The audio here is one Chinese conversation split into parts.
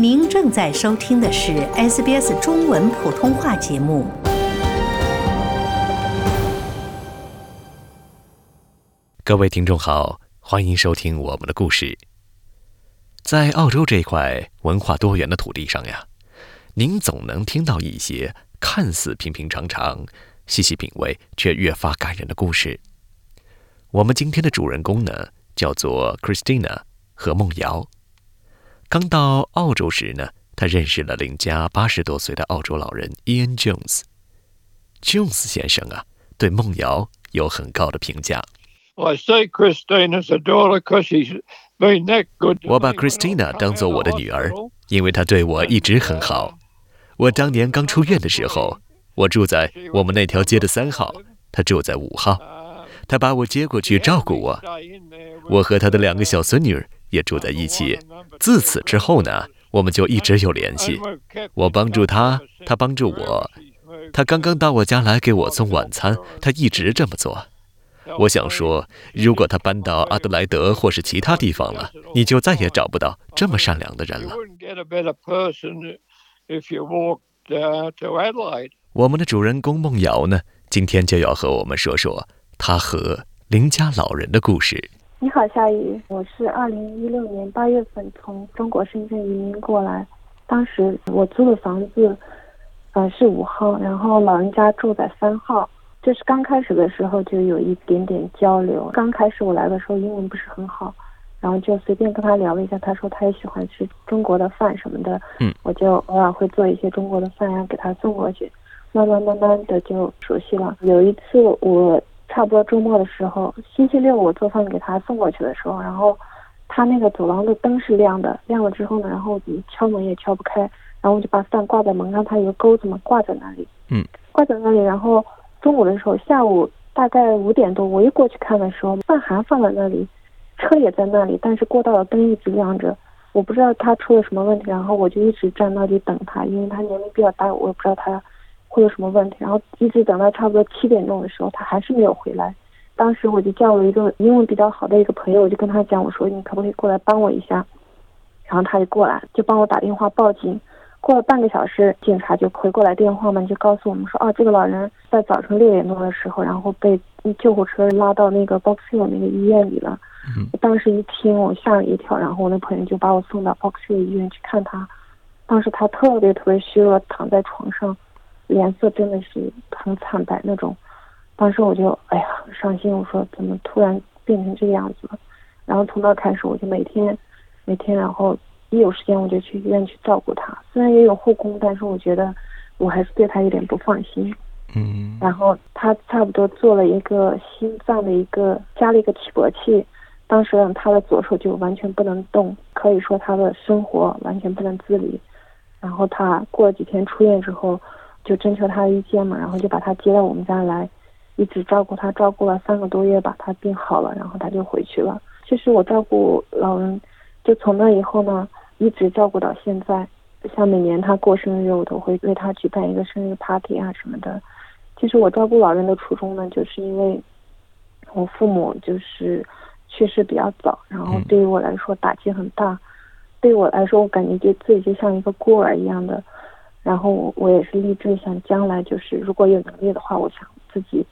您正在收听的是 SBS 中文普通话节目。各位听众好，欢迎收听我们的故事。在澳洲这块文化多元的土地上呀，您总能听到一些看似平平常常、细细品味却越发感人的故事。我们今天的主人公呢，叫做 Christina 和梦瑶。刚到澳洲时呢，他认识了邻家八十多岁的澳洲老人 Ian Jones。Jones 先生啊，对梦瑶有很高的评价。I say Christina's a daughter because she's been that good. 我把 Christina 当做我的女儿，因为她对我一直很好。我当年刚出院的时候，我住在我们那条街的三号，她住在五号。她把我接过去照顾我。我和她的两个小孙女也住在一起。自此之后呢，我们就一直有联系。我帮助他，他帮助我。他刚刚到我家来给我送晚餐，他一直这么做。我想说，如果他搬到阿德莱德或是其他地方了，你就再也找不到这么善良的人了。我们的主人公梦瑶呢，今天就要和我们说说她和邻家老人的故事。你好，夏雨，我是二零一六年八月份从中国深圳移民过来，当时我租的房子，呃是五号，然后老人家住在三号。就是刚开始的时候就有一点点交流。刚开始我来的时候英文不是很好，然后就随便跟他聊了一下。他说他也喜欢吃中国的饭什么的，嗯，我就偶尔会做一些中国的饭呀给他送过去。慢慢慢慢的就熟悉了。有一次我差不多周末的时候，星期六我做饭给他送过去的时候，然后他那个走廊的灯是亮的，亮了之后呢，然后你敲门也敲不开，然后我就把饭挂在门上，他有个钩子嘛，挂在那里，嗯，挂在那里，然后。中午的时候，下午大概五点多，我一过去看的时候，饭还放在那里，车也在那里，但是过道的灯一直亮着。我不知道他出了什么问题，然后我就一直站那里等他，因为他年龄比较大，我也不知道他会有什么问题。然后一直等到差不多七点钟的时候，他还是没有回来。当时我就叫了一个英文比较好的一个朋友，我就跟他讲，我说你可不可以过来帮我一下？然后他就过来，就帮我打电话报警。过了半个小时，警察就回过来电话嘛，就告诉我们说，哦，这个老人在早晨六点多的时候，然后被救护车拉到那个 Box Hill 那个医院里了。我当时一听，我吓了一跳，然后我那朋友就把我送到 Box Hill 医院去看他。当时他特别特别虚弱，躺在床上，脸色真的是很惨白那种。当时我就哎呀很伤心，我说怎么突然变成这个样子了？然后从那开始，我就每天每天然后。一有时间我就去医院去照顾他，虽然也有护工，但是我觉得我还是对他有点不放心。嗯。然后他差不多做了一个心脏的一个加了一个起搏器，当时他的左手就完全不能动，可以说他的生活完全不能自理。然后他过了几天出院之后，就征求他的意见嘛，然后就把他接到我们家来，一直照顾他，照顾了三个多月把，他病好了，然后他就回去了。其实我照顾老人，就从那以后呢。一直照顾到现在，像每年他过生日，我都会为他举办一个生日 party 啊什么的。其实我照顾老人的初衷呢，就是因为我父母就是去世比较早，然后对于我来说打击很大。对我来说，我感觉就自己就像一个孤儿一样的。然后我我也是立志想将来就是如果有能力的话，我想自己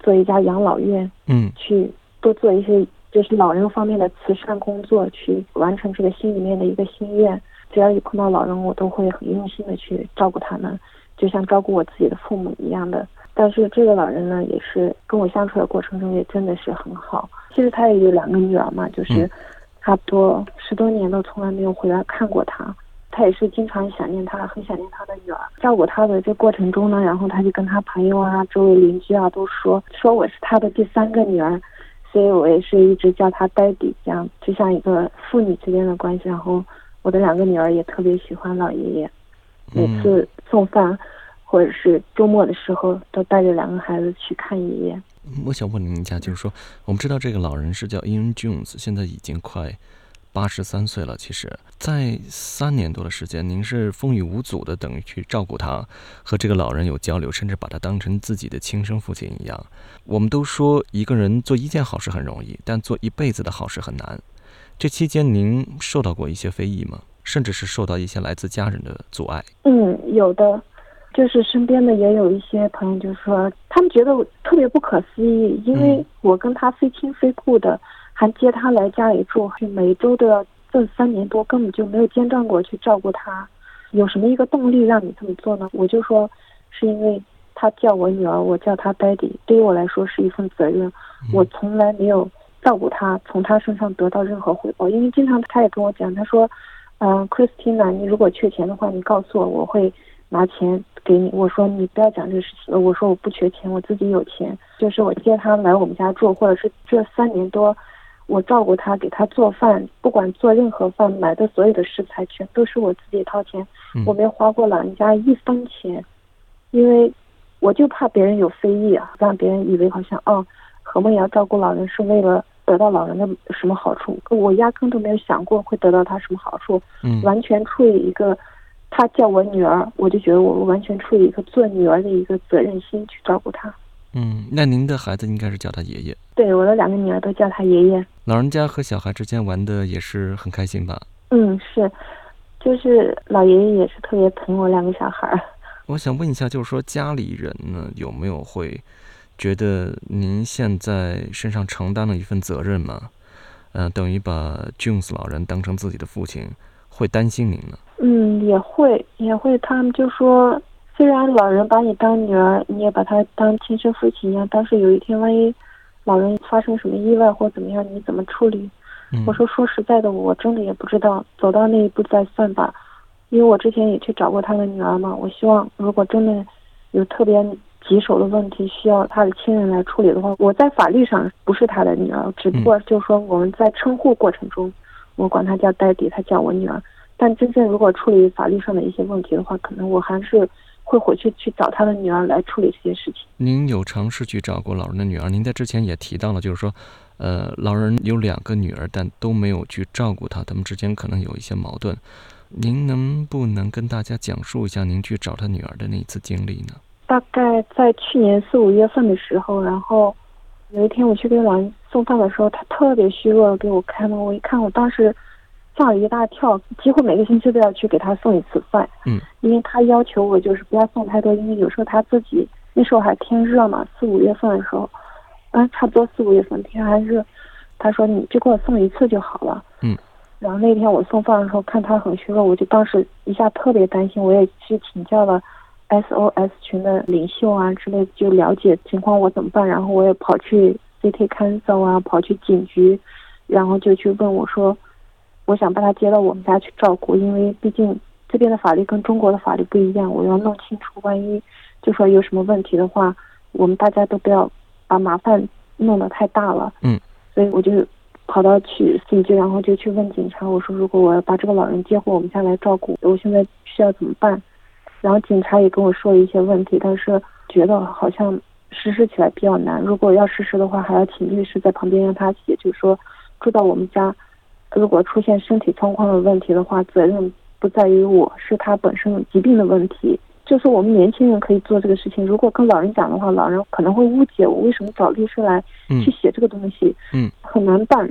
做一家养老院，嗯，去多做一些。就是老人方面的慈善工作，去完成这个心里面的一个心愿。只要一碰到老人，我都会很用心的去照顾他们，就像照顾我自己的父母一样的。但是这个老人呢，也是跟我相处的过程中也真的是很好。其实他也有两个女儿嘛，就是差不多十多年都从来没有回来看过他。他也是经常想念他，很想念他的女儿。照顾他的这过程中呢，然后他就跟他朋友啊、周围邻居啊都说，说我是他的第三个女儿。所以我也是一直叫他呆比，这样就像一个父女之间的关系。然后我的两个女儿也特别喜欢老爷爷，每次送饭或者是周末的时候，都带着两个孩子去看爷爷。我想问您一下，就是说，我们知道这个老人是叫 Ian Jones，现在已经快。八十三岁了，其实，在三年多的时间，您是风雨无阻的，等于去照顾他，和这个老人有交流，甚至把他当成自己的亲生父亲一样。我们都说一个人做一件好事很容易，但做一辈子的好事很难。这期间您受到过一些非议吗？甚至是受到一些来自家人的阻碍。嗯，有的，就是身边的也有一些朋友，就说他们觉得我特别不可思议，因为我跟他非亲非故的，还接他来家里住，每周都要这三年多根本就没有间断过去照顾他，有什么一个动力让你这么做呢？我就说，是因为他叫我女儿，我叫他 daddy，对于我来说是一份责任，我从来没有照顾他，从他身上得到任何回报，因为经常他也跟我讲，他说。嗯，Christina，你如果缺钱的话，你告诉我，我会拿钱给你。我说你不要讲这个事情，我说我不缺钱，我自己有钱。就是我接他来我们家住，或者是这三年多，我照顾他，给他做饭，不管做任何饭，买的所有的食材全都是我自己掏钱，我没花过老人家一分钱，因为我就怕别人有非议啊，让别人以为好像哦，何梦瑶照顾老人是为了。得到老人的什么好处？我压根都没有想过会得到他什么好处。嗯，完全处于一个，他叫我女儿，我就觉得我完全出于一个做女儿的一个责任心去照顾他。嗯，那您的孩子应该是叫他爷爷。对，我的两个女儿都叫他爷爷。老人家和小孩之间玩的也是很开心吧？嗯，是，就是老爷爷也是特别疼我两个小孩。我想问一下，就是说家里人呢有没有会？觉得您现在身上承担了一份责任吗？嗯，等于把 Jones 老人当成自己的父亲，会担心您呢？嗯，也会，也会。他们就说，虽然老人把你当女儿，你也把他当亲生父亲一样，但是有一天万一老人发生什么意外或怎么样，你怎么处理？我说说实在的，我真的也不知道，走到那一步再算吧。因为我之前也去找过他的女儿嘛，我希望如果真的有特别。棘手的问题需要他的亲人来处理的话，我在法律上不是他的女儿，只不过就是说我们在称呼过程中，我管他叫戴迪，他叫我女儿。但真正如果处理法律上的一些问题的话，可能我还是会回去去找他的女儿来处理这些事情。您有尝试去找过老人的女儿？您在之前也提到了，就是说，呃，老人有两个女儿，但都没有去照顾她，他们之间可能有一些矛盾。您能不能跟大家讲述一下您去找他女儿的那一次经历呢？大概在去年四五月份的时候，然后有一天我去给老人送饭的时候，他特别虚弱的给我开门。我一看，我当时吓了一大跳，几乎每个星期都要去给他送一次饭。嗯，因为他要求我就是不要送太多，因为有时候他自己那时候还天热嘛，四五月份的时候，啊，差不多四五月份天还热，他说你就给我送一次就好了。嗯，然后那天我送饭的时候看他很虚弱，我就当时一下特别担心，我也去请教了。SOS 群的领袖啊之类的，就了解情况我怎么办？然后我也跑去 City Council 啊，跑去警局，然后就去问我说，我想把他接到我们家去照顾，因为毕竟这边的法律跟中国的法律不一样，我要弄清楚，万一就说有什么问题的话，我们大家都不要把麻烦弄得太大了。嗯，所以我就跑到去警局，然后就去问警察，我说如果我要把这个老人接回我们家来照顾，我现在需要怎么办？然后警察也跟我说了一些问题，但是觉得好像实施起来比较难。如果要实施的话，还要请律师在旁边让他写，就是说住到我们家，如果出现身体状况的问题的话，责任不在于我，是他本身疾病的问题。就是我们年轻人可以做这个事情，如果跟老人讲的话，老人可能会误解我为什么找律师来去写这个东西，嗯，很难办。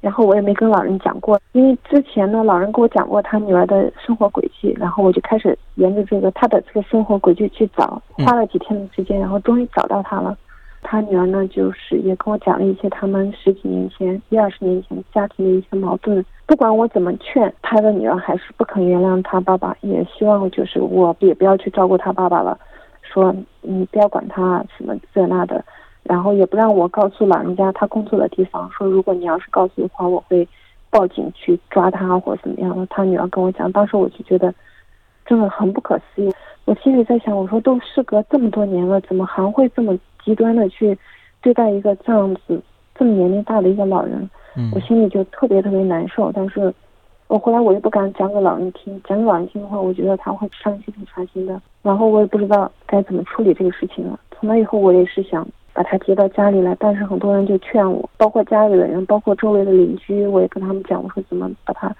然后我也没跟老人讲过，因为之前呢，老人跟我讲过他女儿的生活轨迹，然后我就开始沿着这个他的这个生活轨迹去找，花了几天的时间，然后终于找到他了。他女儿呢，就是也跟我讲了一些他们十几年前、一二十年前家庭的一些矛盾。不管我怎么劝，他的女儿还是不肯原谅他爸爸，也希望就是我也不要去照顾他爸爸了，说你不要管他什么这那的。然后也不让我告诉老人家他工作的地方，说如果你要是告诉的话，我会报警去抓他或者怎么样的。他女儿跟我讲，当时我就觉得真的很不可思议。我心里在想，我说都事隔这么多年了，怎么还会这么极端的去对待一个这样子这么年龄大的一个老人？我心里就特别特别难受。但是我后来我又不敢讲给老人听，讲给老人听的话，我觉得他会伤心挺伤心的。然后我也不知道该怎么处理这个事情了。从那以后，我也是想。把他接到家里来，但是很多人就劝我，包括家里的人，包括周围的邻居，我也跟他们讲，我说怎么把他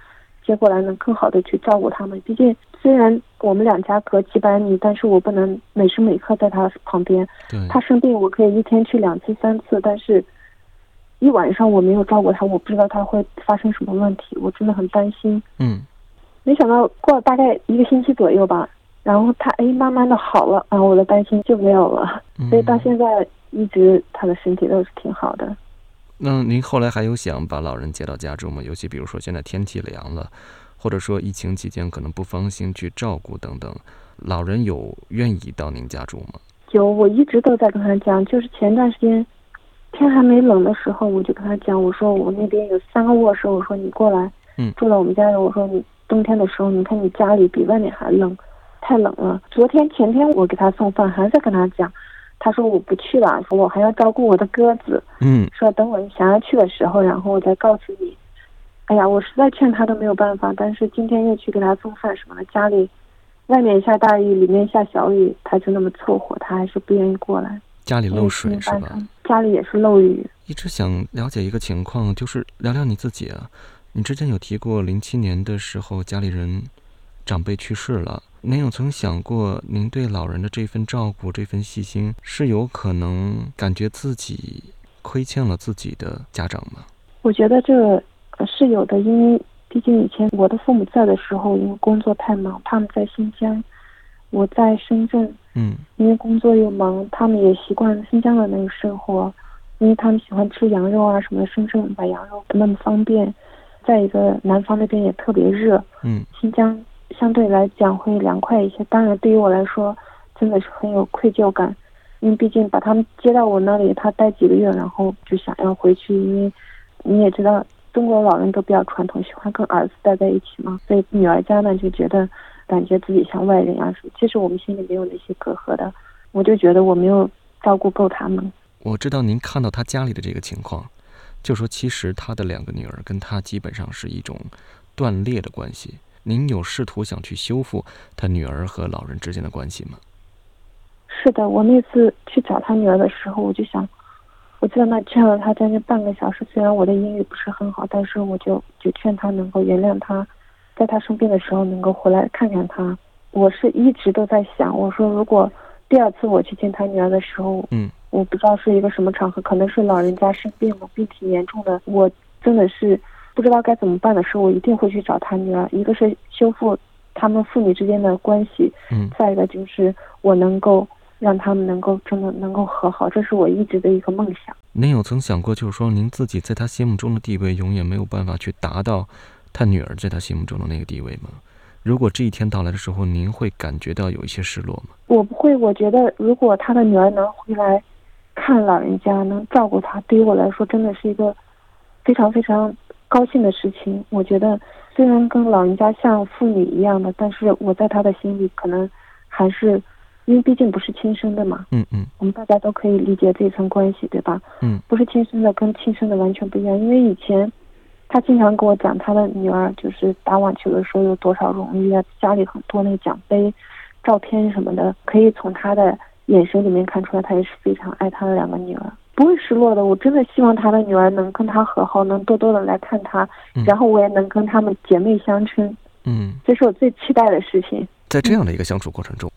接过来，能更好的去照顾他们。毕竟虽然我们两家隔几百米，但是我不能每时每刻在他旁边。他生病，我可以一天去两次、三次，但是一晚上我没有照顾他，我不知道他会发生什么问题，我真的很担心。嗯，没想到过了大概一个星期左右吧，然后他哎慢慢的好了，然后我的担心就没有了，所以到现在一直他的身体都是挺好的。那您后来还有想把老人接到家中吗？尤其比如说现在天气凉了，或者说疫情期间可能不放心去照顾等等，老人有愿意到您家住吗？有，我一直都在跟他讲，就是前段时间天还没冷的时候，我就跟他讲，我说我那边有三个卧室，我说你过来，嗯住到我们家里，我说你冬天的时候，你看你家里比外面还冷，太冷了。昨天前天我给他送饭，还在跟他讲，他说我不去了，说我还要照顾我的鸽子，嗯说等我想要去的时候，然后我再告诉你。哎呀，我实在劝他都没有办法，但是今天又去给他送饭什么的，家里外面下大雨，里面下小雨，他就那么凑合，他还是不愿意过来。家里漏水是吧？家里也是漏雨。一直想了解一个情况，就是聊聊你自己啊。你之前有提过，零七年的时候家里人长辈去世了，您有曾想过，您对老人的这份照顾、这份细心，是有可能感觉自己亏欠了自己的家长吗？我觉得这是有的，因为毕竟以前我的父母在的时候，因为工作太忙，他们在新疆，我在深圳，嗯因为工作又忙，他们也习惯新疆的那个生活，因为他们喜欢吃羊肉啊什么的，深圳买羊肉不那么方便。再一个，南方那边也特别热，嗯新疆相对来讲会凉快一些。当然，对于我来说，真的是很有愧疚感，因为毕竟把他们接到我那里，他待几个月，然后就想要回去，因为你也知道，中国老人都比较传统，喜欢跟儿子待在一起嘛，所以女儿家呢就觉得感觉自己像外人啊。其实我们心里没有那些隔阂的，我就觉得我没有照顾够他们。我知道您看到他家里的这个情况，就说其实他的两个女儿跟他基本上是一种断裂的关系。您有试图想去修复他女儿和老人之间的关系吗？是的，我那次去找他女儿的时候，我就想，我在那劝了他将近半个小时。虽然我的英语不是很好，但是我就就劝他能够原谅他，在他生病的时候能够回来看看他。我是一直都在想，我说如果第二次我去见他女儿的时候，嗯，我不知道是一个什么场合，可能是老人家生病了，病挺严重的，我真的是不知道该怎么办的时候，我一定会去找他女儿。一个是修复他们父女之间的关系，嗯再一个就是我能够让他们能够真的能够和好，这是我一直的一个梦想。您有曾想过，就是说您自己在他心目中的地位永远没有办法去达到他女儿在他心目中的那个地位吗？如果这一天到来的时候，您会感觉到有一些失落吗？我不会，我觉得如果他的女儿能回来看老人家，能照顾他，对于我来说真的是一个非常非常高兴的事情。我觉得虽然跟老人家像父女一样的，但是我在他的心里可能还是，因为毕竟不是亲生的嘛，嗯嗯我们大家都可以理解这层关系，对吧？嗯不是亲生的跟亲生的完全不一样，因为以前他经常跟我讲他的女儿就是打网球的时候有多少荣誉啊，家里很多那个奖杯、照片什么的，可以从他的眼神里面看出来，他也是非常爱他的两个女儿，不会失落的。我真的希望他的女儿能跟他和好，能多多的来看他，嗯然后我也能跟他们姐妹相称，嗯，这是我最期待的事情。在这样的一个相处过程中，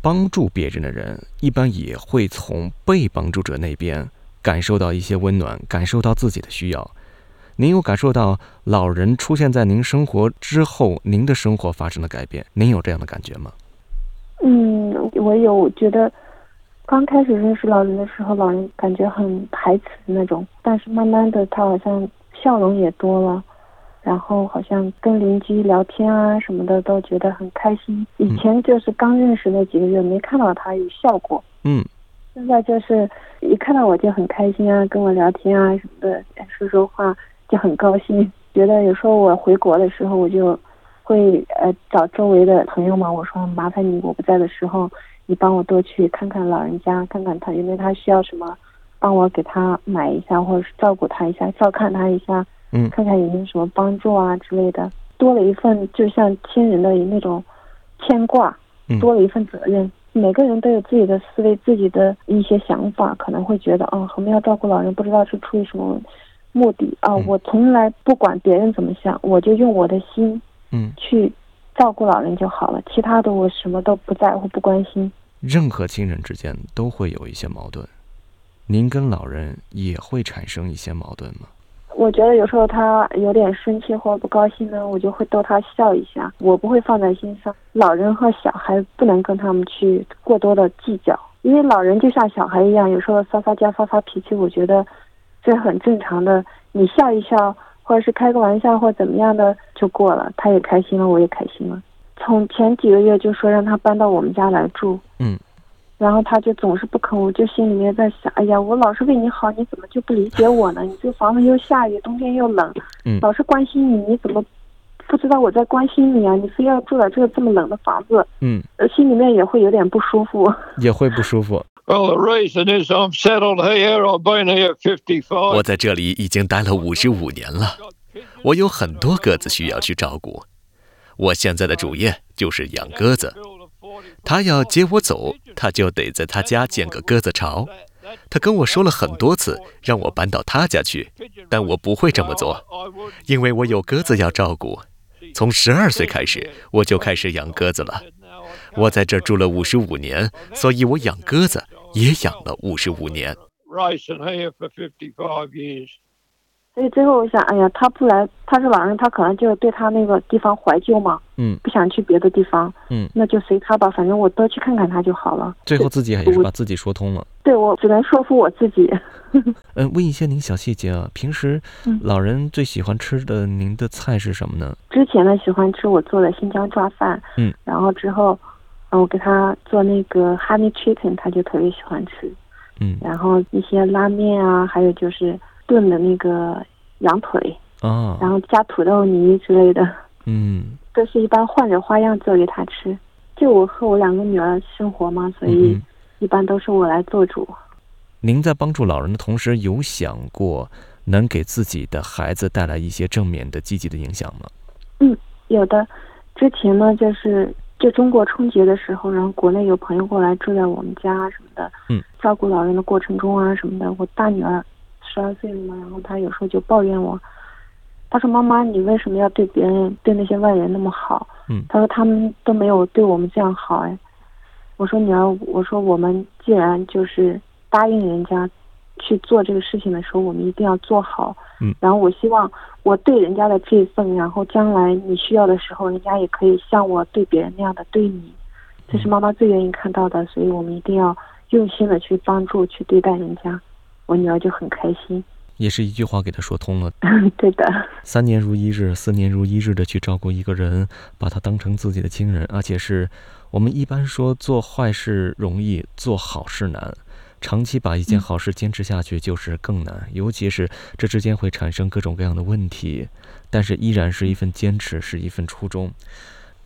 帮助别人的人一般也会从被帮助者那边感受到一些温暖，感受到自己的需要。您有感受到老人出现在您生活之后，您的生活发生了改变？您有这样的感觉吗？嗯，我有觉得，刚开始认识老人的时候，老人感觉很排斥那种，但是慢慢的，他好像笑容也多了，然后好像跟邻居聊天啊什么的都觉得很开心。以前就是刚认识那几个月，没看到他有笑过，嗯现在就是一看到我就很开心啊，跟我聊天啊什么的，说说话就很高兴。觉得有时候我回国的时候，我就会呃找周围的朋友嘛，我说麻烦你，我不在的时候，你帮我多去看看老人家，看看他有没有他需要什么，帮我给他买一下，或者是照顾他一下，照看他一下，嗯看看有没有什么帮助啊之类的，多了一份就像亲人的那种牵挂，嗯多了一份责任。每个人都有自己的思维，自己的一些想法，可能会觉得，啊，我们要照顾老人，不知道是出于什么目的啊。嗯我从来不管别人怎么想，我就用我的心嗯，去照顾老人就好了，其他的我什么都不在乎、不关心。任何亲人之间都会有一些矛盾，您跟老人也会产生一些矛盾吗？我觉得有时候他有点生气或不高兴呢，我就会逗他笑一下，我不会放在心上。老人和小孩不能跟他们去过多的计较，因为老人就像小孩一样，有时候撒撒娇、发发脾气，我觉得这很正常的。你笑一笑，或者是开个玩笑或怎么样的就过了，他也开心了，我也开心了。从前几个月就说让他搬到我们家来住，嗯。然后他就总是不肯，我就心里面在想，哎呀，我老是为你好，你怎么就不理解我呢？你这房子又下雨，冬天又冷，嗯，老是关心你，你怎么不知道我在关心你啊？你非要住在这个这么冷的房子，嗯，心里面也会有点不舒服，也会不舒服。Well, the reason is I'm settled here. I've been here fifty-five. 我在这里已经待了五十五年了，我有很多鸽子需要去照顾。我现在的主业就是养鸽子。他要接我走，他就得在他家建个鸽子巢。他跟我说了很多次，让我搬到他家去，但我不会这么做，因为我有鸽子要照顾。从十二岁开始，我就开始养鸽子了。我在这住了五十五年，所以我养鸽子也养了五十五年。所以最后我想，哎呀，他不来，他是老人，他可能就对他那个地方怀旧嘛，嗯，不想去别的地方，嗯，那就随他吧，反正我多去看看他就好了。最后自己还是把自己说通了。对，我只能说服我自己。嗯，问一些您小细节啊，平时老人最喜欢吃的您的菜是什么呢？之前呢，喜欢吃我做的新疆抓饭，嗯，然后之后，嗯，我给他做那个 honey chicken，他就特别喜欢吃，嗯，然后一些拉面啊，还有就是炖的那个羊腿，啊，然后加土豆泥之类的，嗯，都是一般换着花样做给他吃。就我和我两个女儿生活嘛，所以一般都是我来做主。您在帮助老人的同时，有想过能给自己的孩子带来一些正面的、积极的影响吗？嗯，有的。之前呢，就是就中国春节的时候，然后国内有朋友过来住在我们家什么的，嗯，照顾老人的过程中啊什么的，我大女儿十二岁了嘛，然后她有时候就抱怨我，她说：“妈妈，你为什么要对别人、对那些外人那么好？”嗯，她说他们都没有对我们这样好哎。我说女儿，我说我们既然就是答应人家去做这个事情的时候，我们一定要做好。嗯，然后我希望我对人家的这份，然后将来你需要的时候，人家也可以像我对别人那样的对你。这是妈妈最愿意看到的，所以我们一定要用心的去帮助、去对待人家。我女儿就很开心。也是一句话给他说通了。对的。三年如一日，四年如一日的去照顾一个人，把他当成自己的亲人，而且是我们一般说做坏事容易，做好事难。长期把一件好事坚持下去就是更难，尤其是这之间会产生各种各样的问题，但是依然是一份坚持，是一份初衷。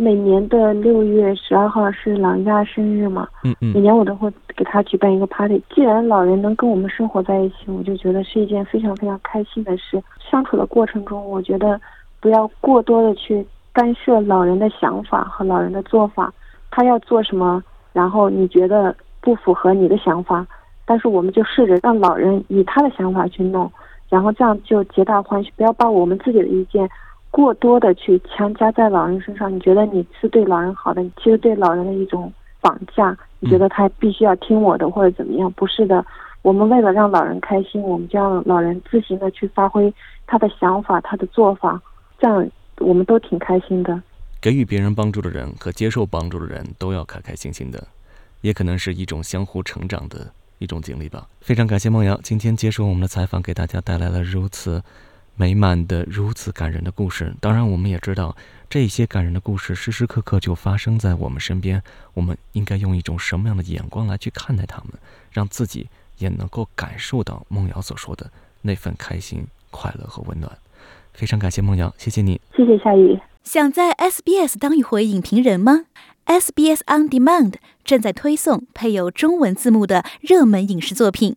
每年的六月十二号是老人家生日嘛，嗯嗯，每年我都会给他举办一个 party。既然老人能跟我们生活在一起，我就觉得是一件非常非常开心的事。相处的过程中，我觉得不要过多的去干涉老人的想法和老人的做法，他要做什么，然后你觉得不符合你的想法。但是我们就试着让老人以他的想法去弄，然后这样就皆大欢喜。不要把我们自己的意见过多的去强加在老人身上。你觉得你是对老人好的，其实对老人的一种绑架。你觉得他必须要听我的或者怎么样？不是的，我们为了让老人开心，我们就让老人自行的去发挥他的想法、他的做法，这样我们都挺开心的。给予别人帮助的人和接受帮助的人都要开开心心的，也可能是一种相互成长的。一种经历吧。非常感谢梦瑶今天接受我们的采访，给大家带来了如此美满的、如此感人的故事。当然，我们也知道这些感人的故事时时刻刻就发生在我们身边。我们应该用一种什么样的眼光来去看待他们，让自己也能够感受到梦瑶所说的那份开心、快乐和温暖。非常感谢梦瑶，谢谢你，谢谢夏雨。想在 SBS 当一回影评人吗？SBS On Demand 正在推送配有中文字幕的热门影视作品，